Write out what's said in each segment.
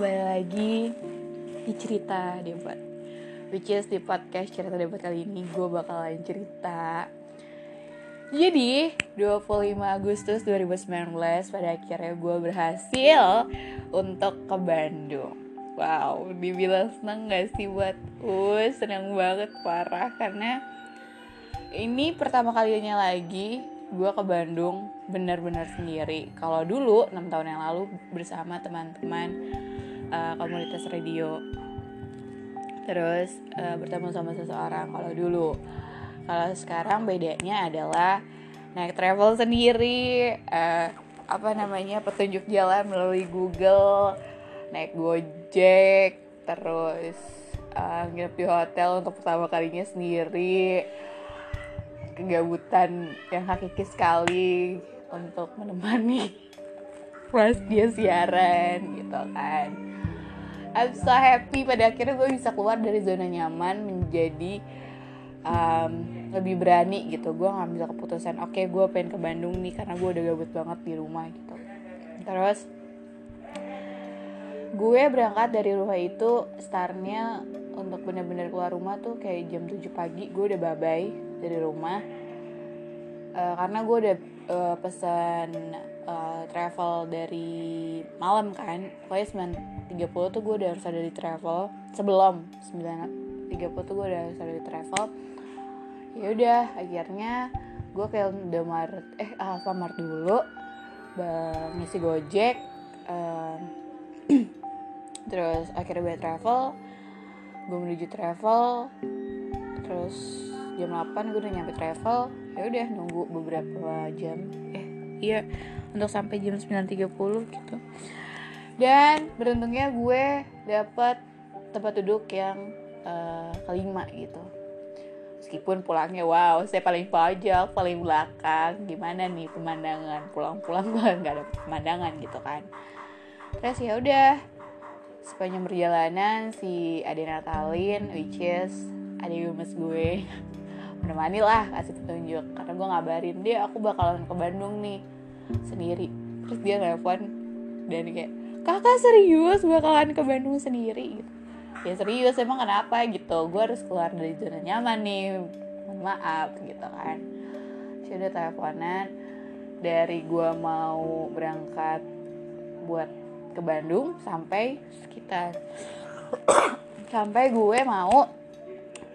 kembali lagi di cerita debat Which is di podcast cerita debat kali ini gue bakalan cerita Jadi 25 Agustus 2019 pada akhirnya gue berhasil untuk ke Bandung Wow, dibilang seneng gak sih buat Us? Seneng banget, parah Karena ini pertama kalinya lagi gue ke Bandung benar-benar sendiri. Kalau dulu 6 tahun yang lalu bersama teman-teman uh, komunitas radio. Terus uh, bertemu sama seseorang kalau dulu. Kalau sekarang bedanya adalah naik travel sendiri, uh, apa namanya petunjuk jalan melalui Google, naik Gojek, terus uh, nginep di hotel untuk pertama kalinya sendiri kegabutan yang hakiki sekali untuk menemani pas dia siaran gitu kan I'm so happy pada akhirnya gue bisa keluar dari zona nyaman menjadi um, lebih berani gitu. Gue ngambil keputusan oke okay, gue pengen ke Bandung nih karena gue udah gabut banget di rumah gitu. Terus gue berangkat dari rumah itu startnya untuk bener-bener keluar rumah tuh kayak jam 7 pagi. Gue udah babay dari rumah. Uh, karena gue udah uh, pesan uh, travel dari malam kan pokoknya 9.30 tuh gue udah harus ada di travel. Sebelum 9.30 tuh gue udah harus ada di travel. Ya udah akhirnya gue kayak udah Maret eh Alfamart dulu ngisi Gojek uh, terus akhirnya gue travel. Gue menuju travel terus jam 8 gue udah nyampe travel. Ya udah nunggu beberapa jam. Eh iya untuk sampai jam 9.30 gitu. Dan beruntungnya gue dapat tempat duduk yang uh, kelima gitu. Meskipun pulangnya wow saya paling pojok paling belakang gimana nih pemandangan? Pulang-pulang gue nggak ada pemandangan gitu kan. Terus ya udah sepanjang perjalanan si Ade Natalin which is adik gemes gue menemani lah kasih petunjuk. Karena gue ngabarin dia aku bakalan ke Bandung nih sendiri. Terus dia nelfon dan kayak kakak serius bakalan ke Bandung sendiri? Gitu. Ya serius emang kenapa? Gitu. Gue harus keluar dari zona nyaman nih maaf gitu kan. Sih udah teleponan dari gue mau berangkat buat ke Bandung sampai sekitar. Sampai gue mau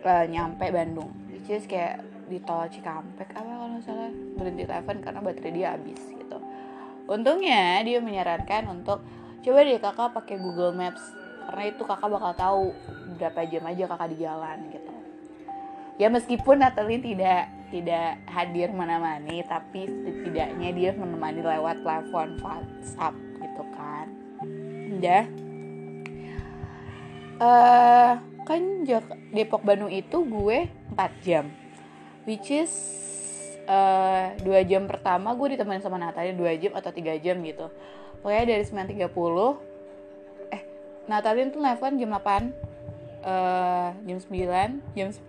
uh, nyampe Bandung. Which kayak di tol Cikampek apa kalau salah? Berhenti telepon karena baterai dia habis gitu. Untungnya dia menyarankan untuk coba deh kakak pakai Google Maps. Karena itu kakak bakal tahu berapa jam aja kakak di jalan gitu. Ya meskipun Natalie tidak tidak hadir mana-mana tapi setidaknya dia menemani lewat telepon WhatsApp gitu kan. Udah. Uh, kan Depok Bandung itu gue 4 jam which is uh, dua jam pertama gue ditemenin sama Natalia dua jam atau tiga jam gitu. Pokoknya dari 9.30 eh Natalia tuh nelfon jam 8 uh, jam 9 jam 10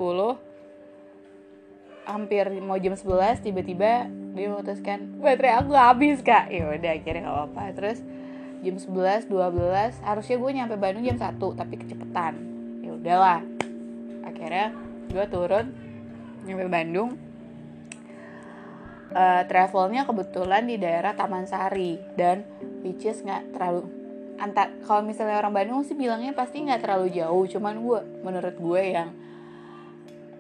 hampir mau jam 11 tiba-tiba dia memutuskan baterai aku habis kak. Ya udah akhirnya gak apa-apa. Terus jam 11 12 harusnya gue nyampe Bandung jam 1 tapi kecepatan ya udahlah. Akhirnya gue turun nyampe Bandung uh, travelnya kebetulan di daerah Taman Sari dan which nggak terlalu antar kalau misalnya orang Bandung sih bilangnya pasti nggak terlalu jauh cuman gue menurut gue yang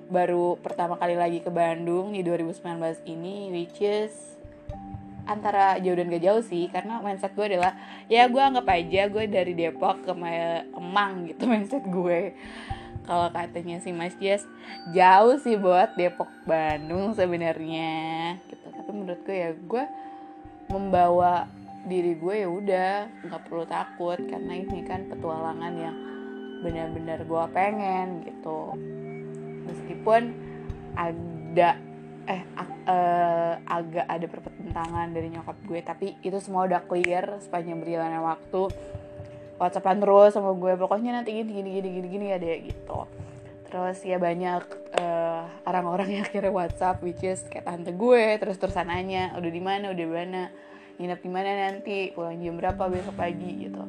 baru pertama kali lagi ke Bandung di 2019 ini which is antara jauh dan gak jauh sih karena mindset gue adalah ya gue anggap aja gue dari Depok ke Kemang gitu mindset gue kalau katanya si Mas Jas jauh sih buat Depok Bandung sebenarnya. Gitu. Tapi menurut gue ya gue membawa diri gue ya udah nggak perlu takut. Karena ini kan petualangan yang benar-benar gue pengen gitu. Meskipun ada eh ag, uh, agak ada pertentangan dari nyokap gue. Tapi itu semua udah clear sepanjang berjalannya waktu whatsappan terus sama gue pokoknya nanti gini gini gini gini gini ya deh gitu. Terus ya banyak uh, orang-orang yang kirim WhatsApp which is kayak tante gue terus terusan nanya udah di mana? Udah di mana? Nginep di mana nanti? Pulang jam berapa? Besok pagi gitu.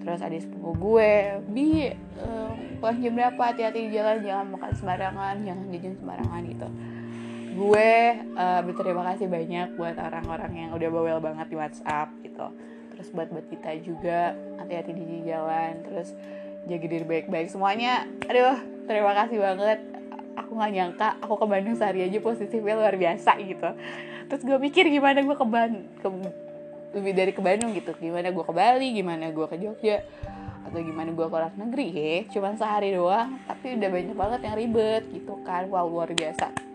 Terus ada sepupu gue bi uh, pulang jam berapa? Hati-hati di jalan jangan makan sembarangan jangan jajan sembarangan gitu. Gue uh, berterima kasih banyak buat orang-orang yang udah bawel banget di WhatsApp gitu terus buat buat kita juga hati-hati di jalan terus jaga diri baik-baik. Semuanya aduh terima kasih banget. Aku nggak nyangka aku ke Bandung sehari aja positifnya luar biasa gitu. Terus gue mikir gimana gue ke Bandung ke lebih dari ke Bandung gitu. Gimana gue ke Bali gimana gue ke Jogja atau gimana gue ke luar negeri ya. Cuman sehari doang tapi udah banyak banget yang ribet gitu kan. Wow luar biasa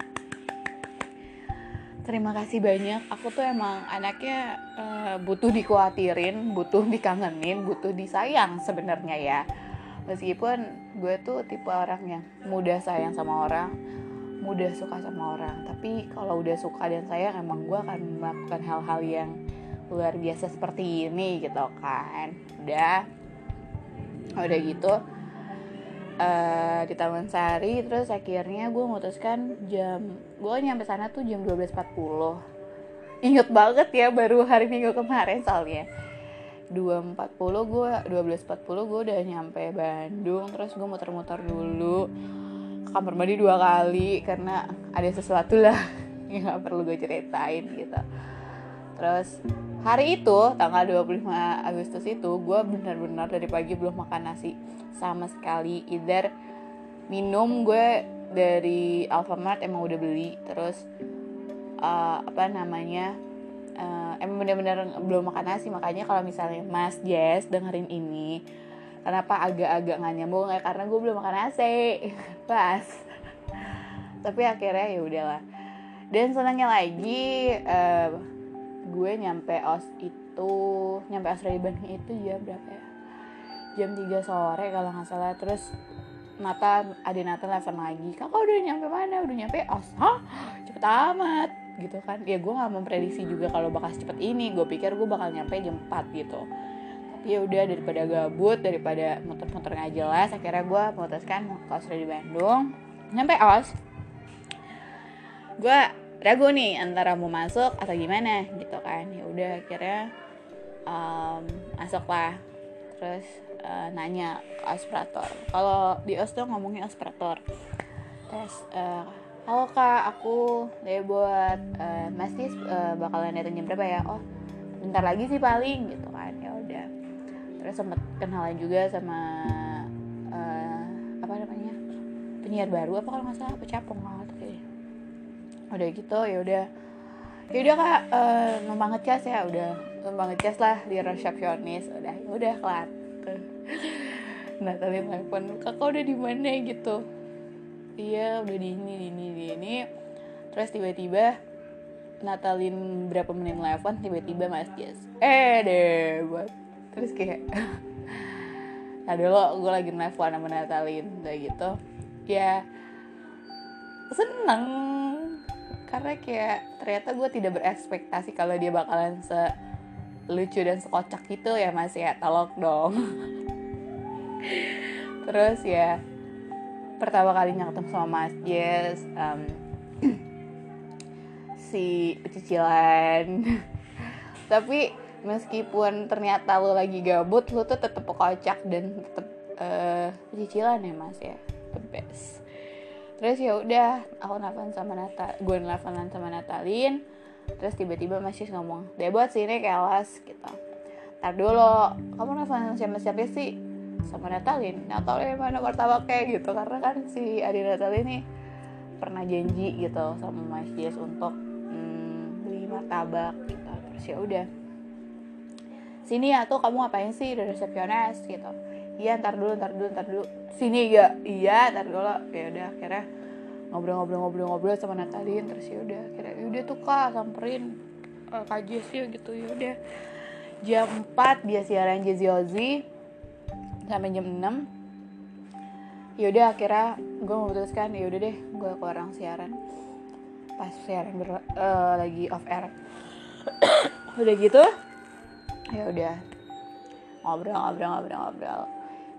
terima kasih banyak. Aku tuh emang anaknya uh, butuh dikhawatirin butuh dikangenin butuh disayang sebenarnya ya. Meskipun gue tuh tipe orang yang mudah sayang sama orang mudah suka sama orang. Tapi kalau udah suka dan sayang emang gue akan melakukan hal-hal yang luar biasa seperti ini gitu kan. Udah. Udah gitu uh, di Taman Sari terus akhirnya gue memutuskan jam gue nyampe sana tuh jam 12.40 inget banget ya baru hari minggu kemarin soalnya. 2.40 gue 12.40 gue udah nyampe Bandung terus gue muter-muter dulu. Kamar mandi dua kali karena ada sesuatu lah yang gak perlu gue ceritain gitu terus hari itu tanggal 25 Agustus itu gue benar-benar dari pagi belum makan nasi. Sama sekali either minum gue dari Alfamart emang udah beli. Terus uh, apa namanya uh, emang bener-bener belum makan nasi. Makanya kalau misalnya Mas Jess dengerin ini kenapa agak-agak nggak nyambung? Ya karena gue belum makan nasi. Pas. Tapi akhirnya ya udahlah. Dan senangnya lagi uh, gue nyampe os itu nyampe dari Bandung itu jam berapa ya? Jam 3 sore kalau nggak salah. Terus Nata, ada Nata telepon lagi kakak udah nyampe mana? Udah nyampe os hah? Cepet amat gitu kan. Ya gue nggak memprediksi juga kalau bakal cepet ini. Gue pikir gue bakal nyampe jam 4 gitu. Tapi ya udah daripada gabut daripada muter-muter nggak jelas akhirnya gue memutuskan ke os di Bandung. Nyampe os gue ragu nih antara mau masuk atau gimana gitu kan ya udah akhirnya um, masuk lah terus uh, nanya ke aspirator. Kalau di os tuh ngomongin aspirator. Tes uh, halo kak aku dari buat uh, mas Tis uh, bakalan datang jam berapa ya? Oh bentar lagi sih paling gitu kan ya udah. Terus sempet kenalan juga sama uh, apa namanya penyiar baru apa kalau nggak salah pecapong lah kayaknya udah gitu ya udah ya udah kak. Uh, numpang ngecas ya udah. Numpang ngecas lah di resepsionis. Udah udah kelar. Nah tadi telepon kakak udah di mana gitu? Iya udah di ini di ini di ini. Terus tiba-tiba Natalin berapa menit telepon tiba-tiba Mas Jess eh deh buat terus kayak ada lo gue lagi nelfon sama Natalin. Kayak gitu. Ya seneng karena kayak ternyata gue tidak berekspektasi kalau dia bakalan se lucu dan sekocak gitu ya mas. Ya tolong dong. Terus ya pertama kalinya ketemu sama Mas Jess um, si cicilan tapi meskipun ternyata lo lagi gabut lo tuh tetep kocak dan tetep uh, cicilan ya mas ya. The best terus ya udah aku nelfon sama Nata gue nelfonan sama Natalin. Terus tiba-tiba masih ngomong deh buat sini kelas gitu. Tar dulu kamu nelfon siapa siapa sih? Sama Natalin. Natalin mana kayak gitu karena kan si Adi Natalin ini pernah janji gitu sama Mas Jess untuk hmm, beli martabak gitu. Terus ya udah sini ya tuh kamu ngapain sih? Dari resepsionis gitu iya ntar dulu ntar dulu ntar dulu. Sini ya. Iya ntar dulu. Ya udah akhirnya ngobrol-ngobrol-ngobrol-ngobrol sama Natalin terus ya udah akhirnya ya udah tuh kak samperin uh, kak Jess gitu. Ya udah. Jam 4 dia siaran Jazzy Ozzy sampai jam 6 yaudah akhirnya gue memutuskan ya udah deh gue ke orang siaran. Pas siaran ber, uh, lagi off air. Udah gitu ya udah. Ngobrol ngobrol ngobrol ngobrol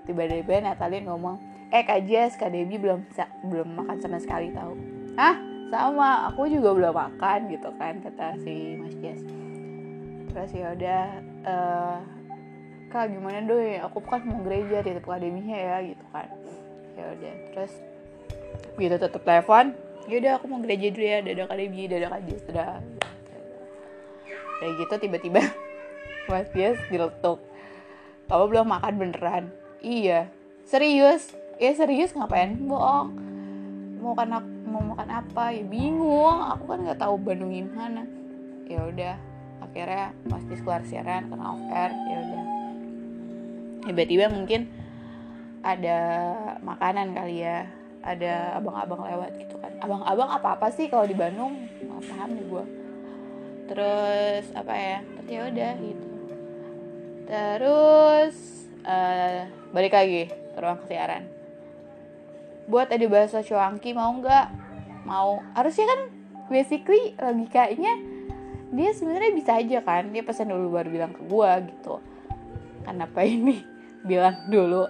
tiba-tiba Natalin ngomong eh kak Jess kak Debbie belum belum makan sama sekali tahu ah sama aku juga belum makan gitu kan kata si Mas Jess. Terus ya udah uh, kak gimana doi? Aku kan mau gereja tempat akademinya ya gitu kan. Ya udah terus gitu tetap telepon ya udah aku mau gereja dulu ya dadah akademi dadah kaji sudah kayak gitu tiba-tiba mas Dias diletuk kamu belum makan beneran iya. Serius? Ya serius ngapain? Bohong. Mau makan mau makan apa? Ya bingung. Aku kan nggak tahu Bandung gimana. Ya udah. Akhirnya Dias keluar siaran karena off air ya udah. Tiba-tiba mungkin ada makanan kali ya. Ada abang-abang lewat gitu kan. Abang-abang apa-apa sih kalau di Bandung? Nggak paham nih gue terus apa ya? Terus ya udah gitu. Terus uh, balik lagi ke ruang siaran buat ada bahasa cuangki mau nggak? Mau. Harusnya kan basically logikanya dia sebenarnya bisa aja kan? Dia pesan dulu baru bilang ke gue gitu. Kenapa ini? Bilang dulu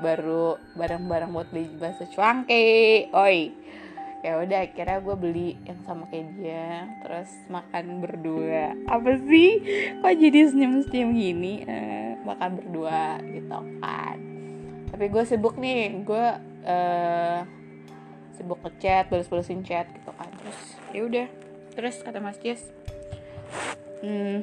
baru barang-barang buat beli bahasa cuangki. Oi ya udah akhirnya gue beli yang sama kayak dia terus makan berdua. Apa sih? Kok jadi senyum-senyum gini? Uh, makan berdua gitu kan. Tapi gue sibuk nih gue uh, sibuk ngechat balas-balasin chat gitu kan terus ya udah. Terus kata Mas Jess hmm,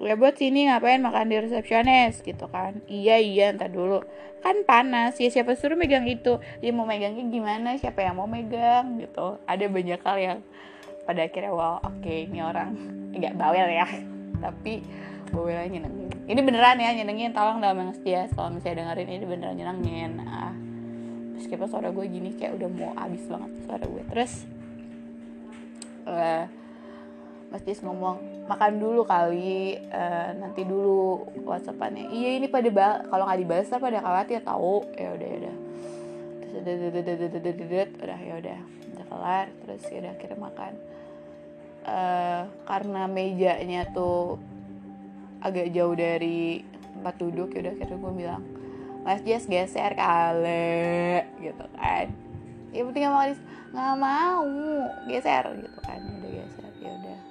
buat sini ngapain makan di resepsionis? Gitu kan. Iya iya entar dulu. Kan panas. Ya siapa suruh megang itu? Dia mau megangnya gimana? Siapa yang mau megang? Gitu. Ada banyak hal yang pada akhirnya wow oke okay, ini orang agak bawel ya. Tapi bawelnya nyenengin. Ini beneran ya nyenengin. Tolong dalam yang setia. Kalau misalnya dengerin ini beneran nyenengin. Ah. Meskipun suara gue gini kayak udah mau habis banget suara gue. Terus uh, Mas Jis ngomong makan dulu kali uh, nanti dulu whatsappannya. Iya ini pada kalau nggak dibalas pada khawatir tahu. Ya udah ya udah. Terus udah ya udah udah kelar. Terus ya udah akhirnya makan. Uh, karena mejanya tuh agak jauh dari tempat duduk ya udah akhirnya gue bilang Mas Jess geser kali gitu kan. Ya penting nggak mau nggak mau geser gitu kan. Udah geser ya udah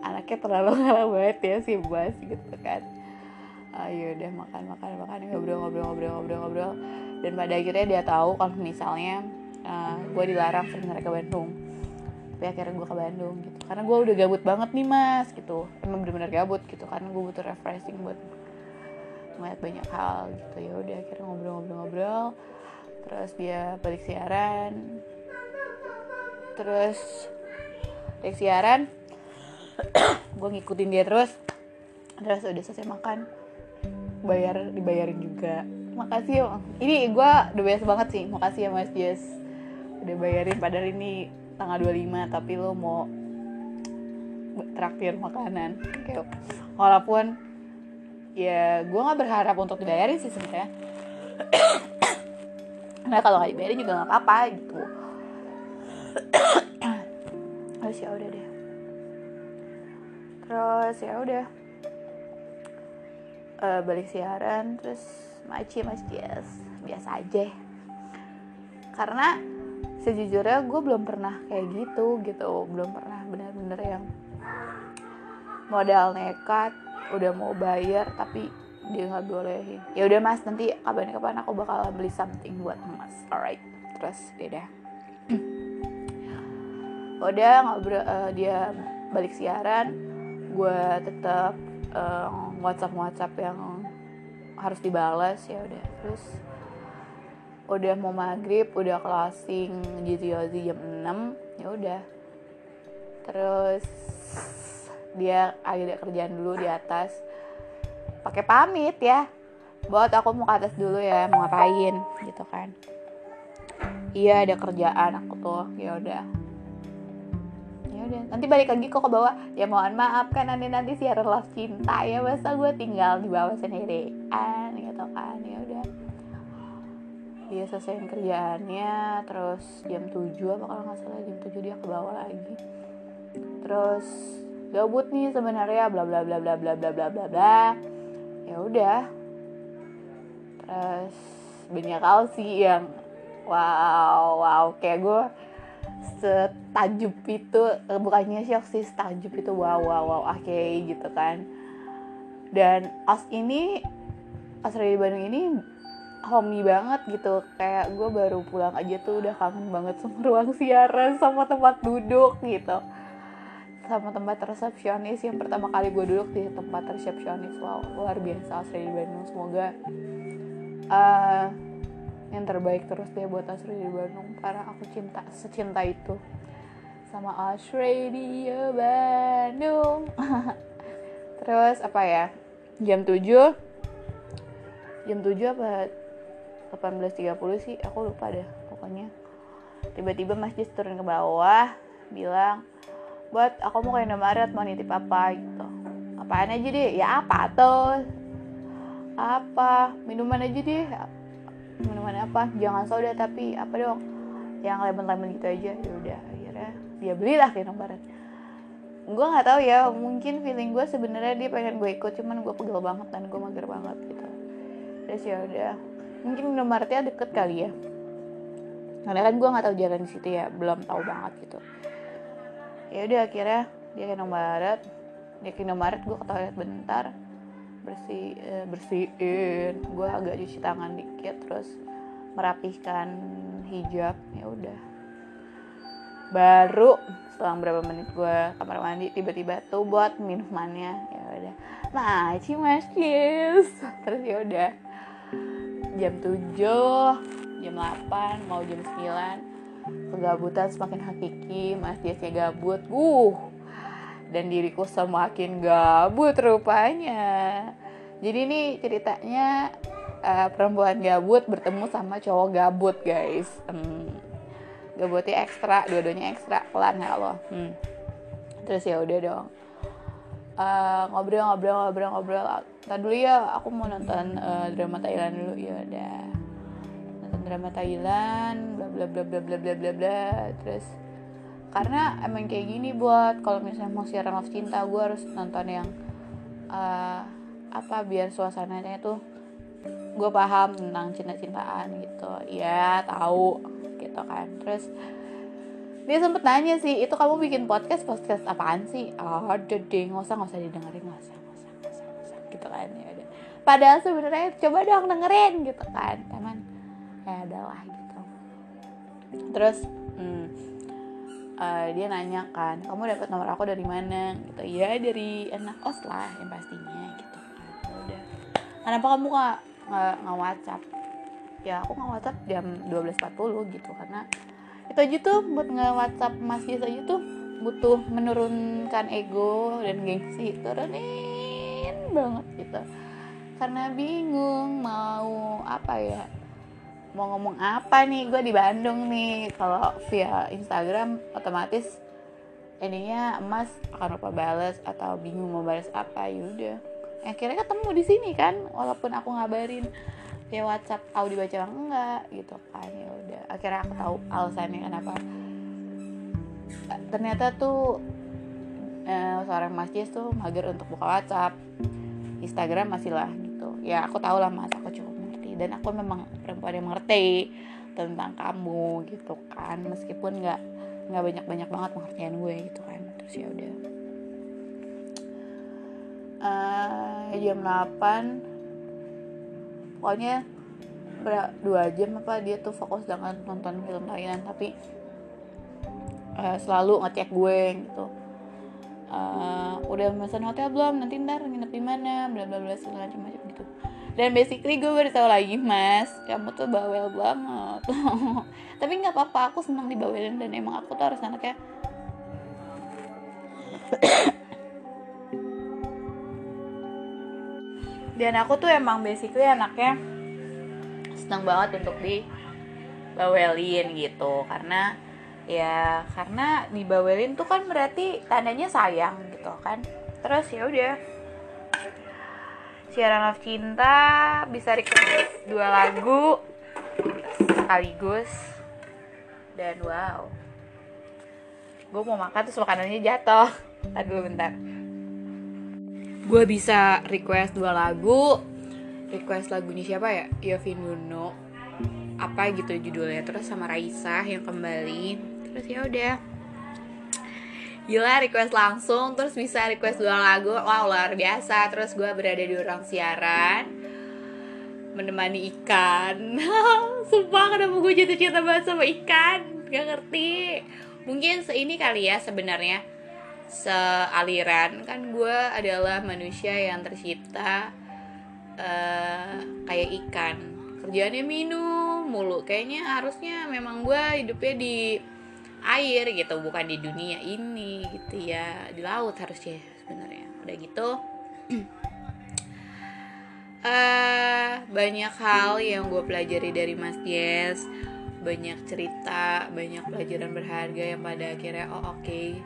anaknya terlalu ngalah banget ya si Bas gitu kan. Ayo udah makan makan makan. Ngobrol ngobrol ngobrol ngobrol ngobrol. Dan pada akhirnya dia tahu kalau misalnya uh, gue dilarang sebenarnya ke Bandung. Tapi akhirnya gue ke Bandung gitu. Karena gue udah gabut banget nih mas gitu. Emang bener-bener gabut gitu. Karena gue butuh refreshing buat ngeliat banyak hal gitu. Ya udah akhirnya ngobrol-ngobrol-ngobrol terus dia balik siaran. Terus balik siaran gue ngikutin dia terus. Terus udah selesai makan bayar dibayarin juga. Makasih ya ini gue udah biasa banget sih. Makasih ya mas Jess. Udah bayarin padahal ini tanggal 25 tapi lo mau traktir makanan. Kayak walaupun ya gue nggak berharap untuk dibayarin sih sebenarnya. Nah kalau nggak dibayarin juga nggak apa-apa gitu. Harus ya udah deh terus ya udah. Uh, balik siaran terus maci mas Dias biasa aja. Karena sejujurnya gue belum pernah kayak gitu gitu. Belum pernah bener-bener yang modal nekat udah mau bayar tapi dia nggak bolehin. Ya udah mas nanti kapan-kapan aku bakal beli something buat mas. Alright. Terus dia udah. Udah ngobrol uh, dia balik siaran gue tetap eh, WhatsApp WhatsApp yang harus dibalas ya udah. Terus udah mau maghrib udah closing GTOZ jam 6 ya udah. Terus dia agak kerjaan dulu di atas. Pakai pamit ya. Buat aku mau ke atas dulu ya. Mau ngapain gitu kan. Iya ada kerjaan aku tuh ya udah nanti balik lagi kok ke bawah. Ya mohon maaf kan nanti nanti siaran love cinta ya. Masa gue tinggal di bawah sendirian gitu kan. Ya udah. Dia selesai kerjaannya terus jam 7 apa kalau nggak salah jam 7 dia ke bawah lagi. Terus gabut nih sebenarnya bla bla bla bla bla bla bla bla. Bla ya udah. Terus banyak hal sih yang wow wow. Kayak gue setajub itu eh, bukannya sih sih setajub itu wow wow wow oke okay, gitu kan. Dan as ini Australia di Bandung ini homey banget gitu. Kayak gue baru pulang aja tuh udah kangen banget sama ruang siaran sama tempat duduk gitu. Sama tempat resepsionis. Yang pertama kali gue duduk di tempat resepsionis wow luar biasa Australia di Bandung semoga uh, yang terbaik terus deh buat Australia di Bandung karena aku cinta secinta itu sama Australia Bandung. Terus apa ya? Jam 7 jam 7 apa 18.30 sih? Aku lupa deh pokoknya. Tiba-tiba masjid turun ke bawah bilang buat aku mau ke Indomaret mau nitip apa? Gitu. Apaan aja deh? Ya apa tuh apa? Minuman aja deh. Minuman apa? Jangan soda tapi apa dong? Yang lemon-lemon gitu aja. Ya udah dia belilah ke Indomaret gue nggak tahu ya mungkin feeling gue sebenarnya dia pengen gue ikut cuman gue pegel banget dan gue mager banget gitu. Terus ya udah mungkin Indomaretnya deket kali ya. Karena kan gue nggak tahu jalan di situ ya belum tahu banget gitu. Ya udah akhirnya dia ke Indomaret. Dia ke Indomaret gue ke toilet bentar. Bersih eh, bersihin. Gue agak cuci tangan dikit terus merapihkan hijab. Ya udah baru selang berapa menit gue kamar mandi tiba-tiba tuh buat minumannya. Ya udah. Maci mas cheers terus ya udah. Jam 7 jam 8 mau jam 9 kegabutan semakin hakiki mas Jasnya gabut. Uh dan diriku semakin gabut rupanya. Jadi ini ceritanya uh, perempuan gabut bertemu sama cowok gabut guys. Hmm. Gabutnya ekstra dua-duanya ekstra pelan ya Allah. Hmm. terus ya udah dong. Uh, ngobrol ngobrol ngobrol ngobrol. Tadi dulu ya aku mau nonton uh, drama Thailand dulu. Ya udah. Drama Thailand bla bla bla bla bla bla bla bla. Terus karena emang kayak gini buat kalau misalnya mau siaran love cinta gue harus nonton yang uh, apa biar suasananya tuh gue paham tentang cinta-cintaan gitu. Ya tahu gitu kan. Terus dia sempet nanya sih itu kamu bikin podcast podcast apaan sih? Oh deh nggak usah nggak usah didengerin nggak usah nggak usah nggak usah, usah gitu kan ya udah. Padahal sebenarnya coba dong dengerin gitu kan. Teman ya adalah gitu. Terus hmm, uh, dia nanya kan kamu dapat nomor aku dari mana? Gitu. Ya dari anak os lah yang pastinya gitu kan ya udah. Kenapa kamu nggak nggak WhatsApp ya aku nggak WhatsApp jam 12.40 gitu karena itu aja tuh buat nggak WhatsApp masih aja tuh butuh menurunkan ego dan gengsi turunin banget gitu. Karena bingung mau apa ya mau ngomong apa nih gue di Bandung nih. Kalau via Instagram otomatis ininya emas akan lupa balas atau bingung mau balas apa yaudah akhirnya ketemu di sini kan walaupun aku ngabarin ya WhatsApp aku dibaca enggak? Gitu kan ya udah. Akhirnya aku tahu alasannya kenapa. Ternyata tuh eh, seorang masjid tuh mager untuk buka WhatsApp. Instagram masih lah gitu. Ya aku tahu lah mas aku cukup dan aku memang perempuan yang mengerti tentang kamu gitu kan. Meskipun nggak nggak banyak banyak banget pengertian gue gitu kan. Terus ya udah. Uh, jam 8 pokoknya dua jam apa dia tuh fokus dengan nonton film Thailand tapi uh, selalu ngecek gue gitu. Uh, udah pesan hotel belum? Nanti ntar nginep di mana? Bla bla bla segala macam macam gitu. Dan basically gue baru tahu lagi mas kamu tuh bawel banget. Tapi nggak apa-apa aku senang dibawelin dan emang aku tuh harus anaknya dan aku tuh emang basically anaknya senang banget untuk dibawelin gitu. Karena ya karena dibawelin tuh kan berarti tandanya sayang gitu kan. Terus ya udah. Siaran love cinta bisa request dua lagu sekaligus. Dan wow. Gue mau makan terus makanannya jatuh. Dulu bentar gue bisa request dua lagu. Request lagunya siapa ya? Yovin Nuno. Apa gitu judulnya. Terus sama Raisa yang kembali. Terus ya udah. Gila request langsung. Terus bisa request dua lagu. Wow luar biasa. Terus gue berada di ruang siaran. Menemani ikan. Sumpah kenapa gue jatuh cinta banget sama ikan? Gak ngerti. Mungkin seini kali ya sebenarnya sealiran. Kan gue adalah manusia yang tercipta uh, kayak ikan. Kerjaannya minum mulu. Kayaknya harusnya memang gue hidupnya di air gitu bukan di dunia ini gitu ya. Di laut harusnya sebenarnya. Udah gitu. Uh, banyak hal yang gue pelajari dari Mas Jess. Banyak cerita banyak pelajaran berharga yang pada akhirnya oh oke. okay,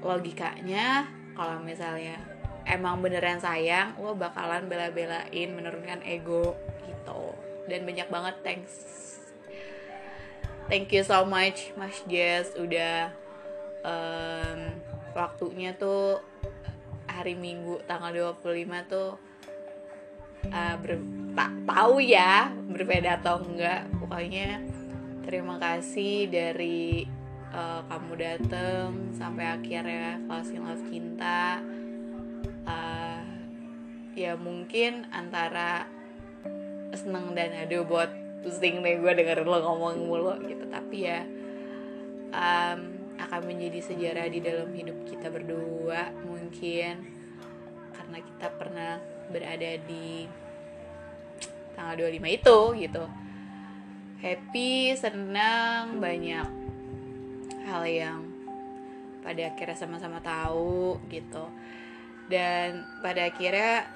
logikanya kalau misalnya emang beneran sayang lo bakalan bela-belain menurunkan ego gitu. Dan banyak banget thanks. Thank you so much Mas Jess udah um, waktunya tuh hari Minggu tanggal 25 tuh uh, ber, tak tahu ya berbeda atau enggak. Pokoknya terima kasih dari uh, kamu dateng sampai akhirnya closing love cinta uh, ya mungkin antara seneng dan aduh buat pusing deh gue dengerin lo ngomong mulu gitu. Tapi ya um, akan menjadi sejarah di dalam hidup kita berdua mungkin karena kita pernah berada di tanggal 25 itu gitu. Happy senang banyak hal yang pada akhirnya sama-sama tahu gitu. Dan pada akhirnya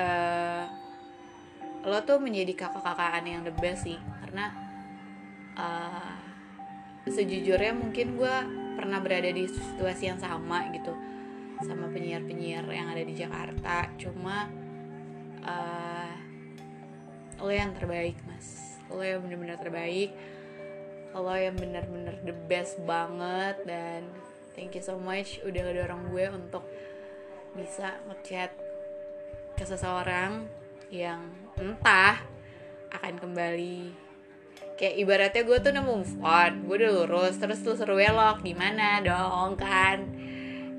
uh, lo tuh menjadi kakak-kakaan yang the best sih. Karena uh, sejujurnya mungkin gue pernah berada di situasi yang sama gitu. Sama penyiar-penyiar yang ada di Jakarta. Cuma uh, lo yang terbaik mas. Lo yang benar-benar terbaik lo yang bener-bener the best banget dan thank you so much udah ngedorong gue untuk bisa ngechat ke seseorang yang entah akan kembali. Kayak ibaratnya gue tuh udah move on gue udah lurus terus lu seru welok gimana dong kan?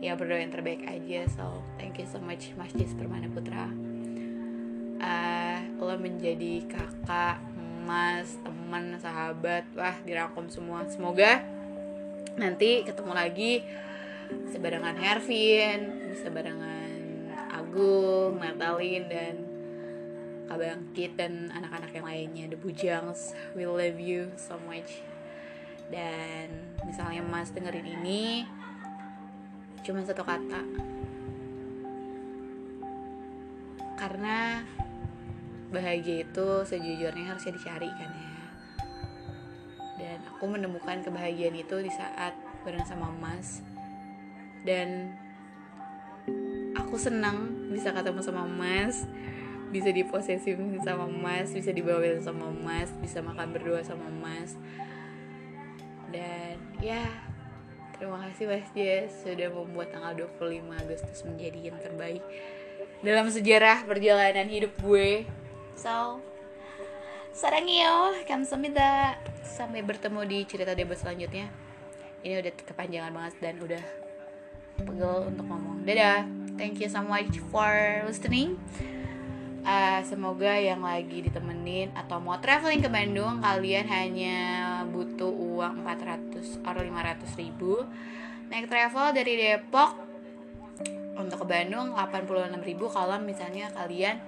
Ya berdoa yang terbaik aja so thank you so much Mas Jis Permana Putra. Uh, lo menjadi kakak mas teman sahabat wah dirangkum semua. Semoga nanti ketemu lagi bisa barengan Hervin bisa barengan Agung Natalin dan Kabangkit dan anak-anak yang lainnya. The Bujangs we love you so much. Dan misalnya mas dengerin ini cuma satu kata. Karena bahagia itu sejujurnya harusnya dicari kan ya. Dan aku menemukan kebahagiaan itu di saat bareng sama Mas. Dan aku senang bisa ketemu sama Mas bisa diposesifin sama Mas bisa dibawain sama Mas bisa makan berdua sama Mas. Dan ya terima kasih Mas Jess sudah membuat tanggal 25 Agustus menjadi yang terbaik dalam sejarah perjalanan hidup gue So, sarangyo, kamsahamnida. Sampai bertemu di cerita debat selanjutnya. Ini udah kepanjangan banget dan udah pegel untuk ngomong. Dadah. Thank you so much for listening. Uh, semoga yang lagi ditemenin atau mau traveling ke Bandung kalian hanya butuh uang 400 atau 500 ribu naik travel dari Depok untuk ke Bandung 86 ribu kalau misalnya kalian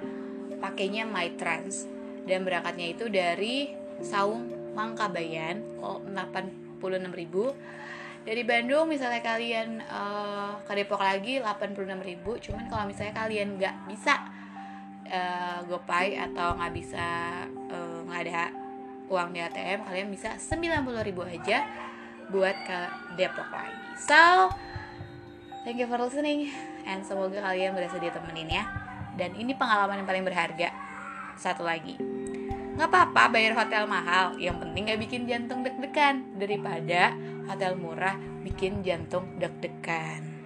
pakainya My Trans. Dan berangkatnya itu dari Saung Mangkabayan oh 86.000 dari Bandung misalnya kalian uh, ke Depok lagi 86.000 cuman kalau misalnya kalian nggak bisa uh, GoPay atau nggak bisa nggak uh, ada uang di ATM kalian bisa 90.000 aja buat ke Depok lagi. So thank you for listening and semoga kalian berhasil ditemenin ya dan ini pengalaman yang paling berharga. Satu lagi. Nggak apa-apa bayar hotel mahal. Yang penting nggak bikin jantung deg-degan. Daripada hotel murah bikin jantung deg-degan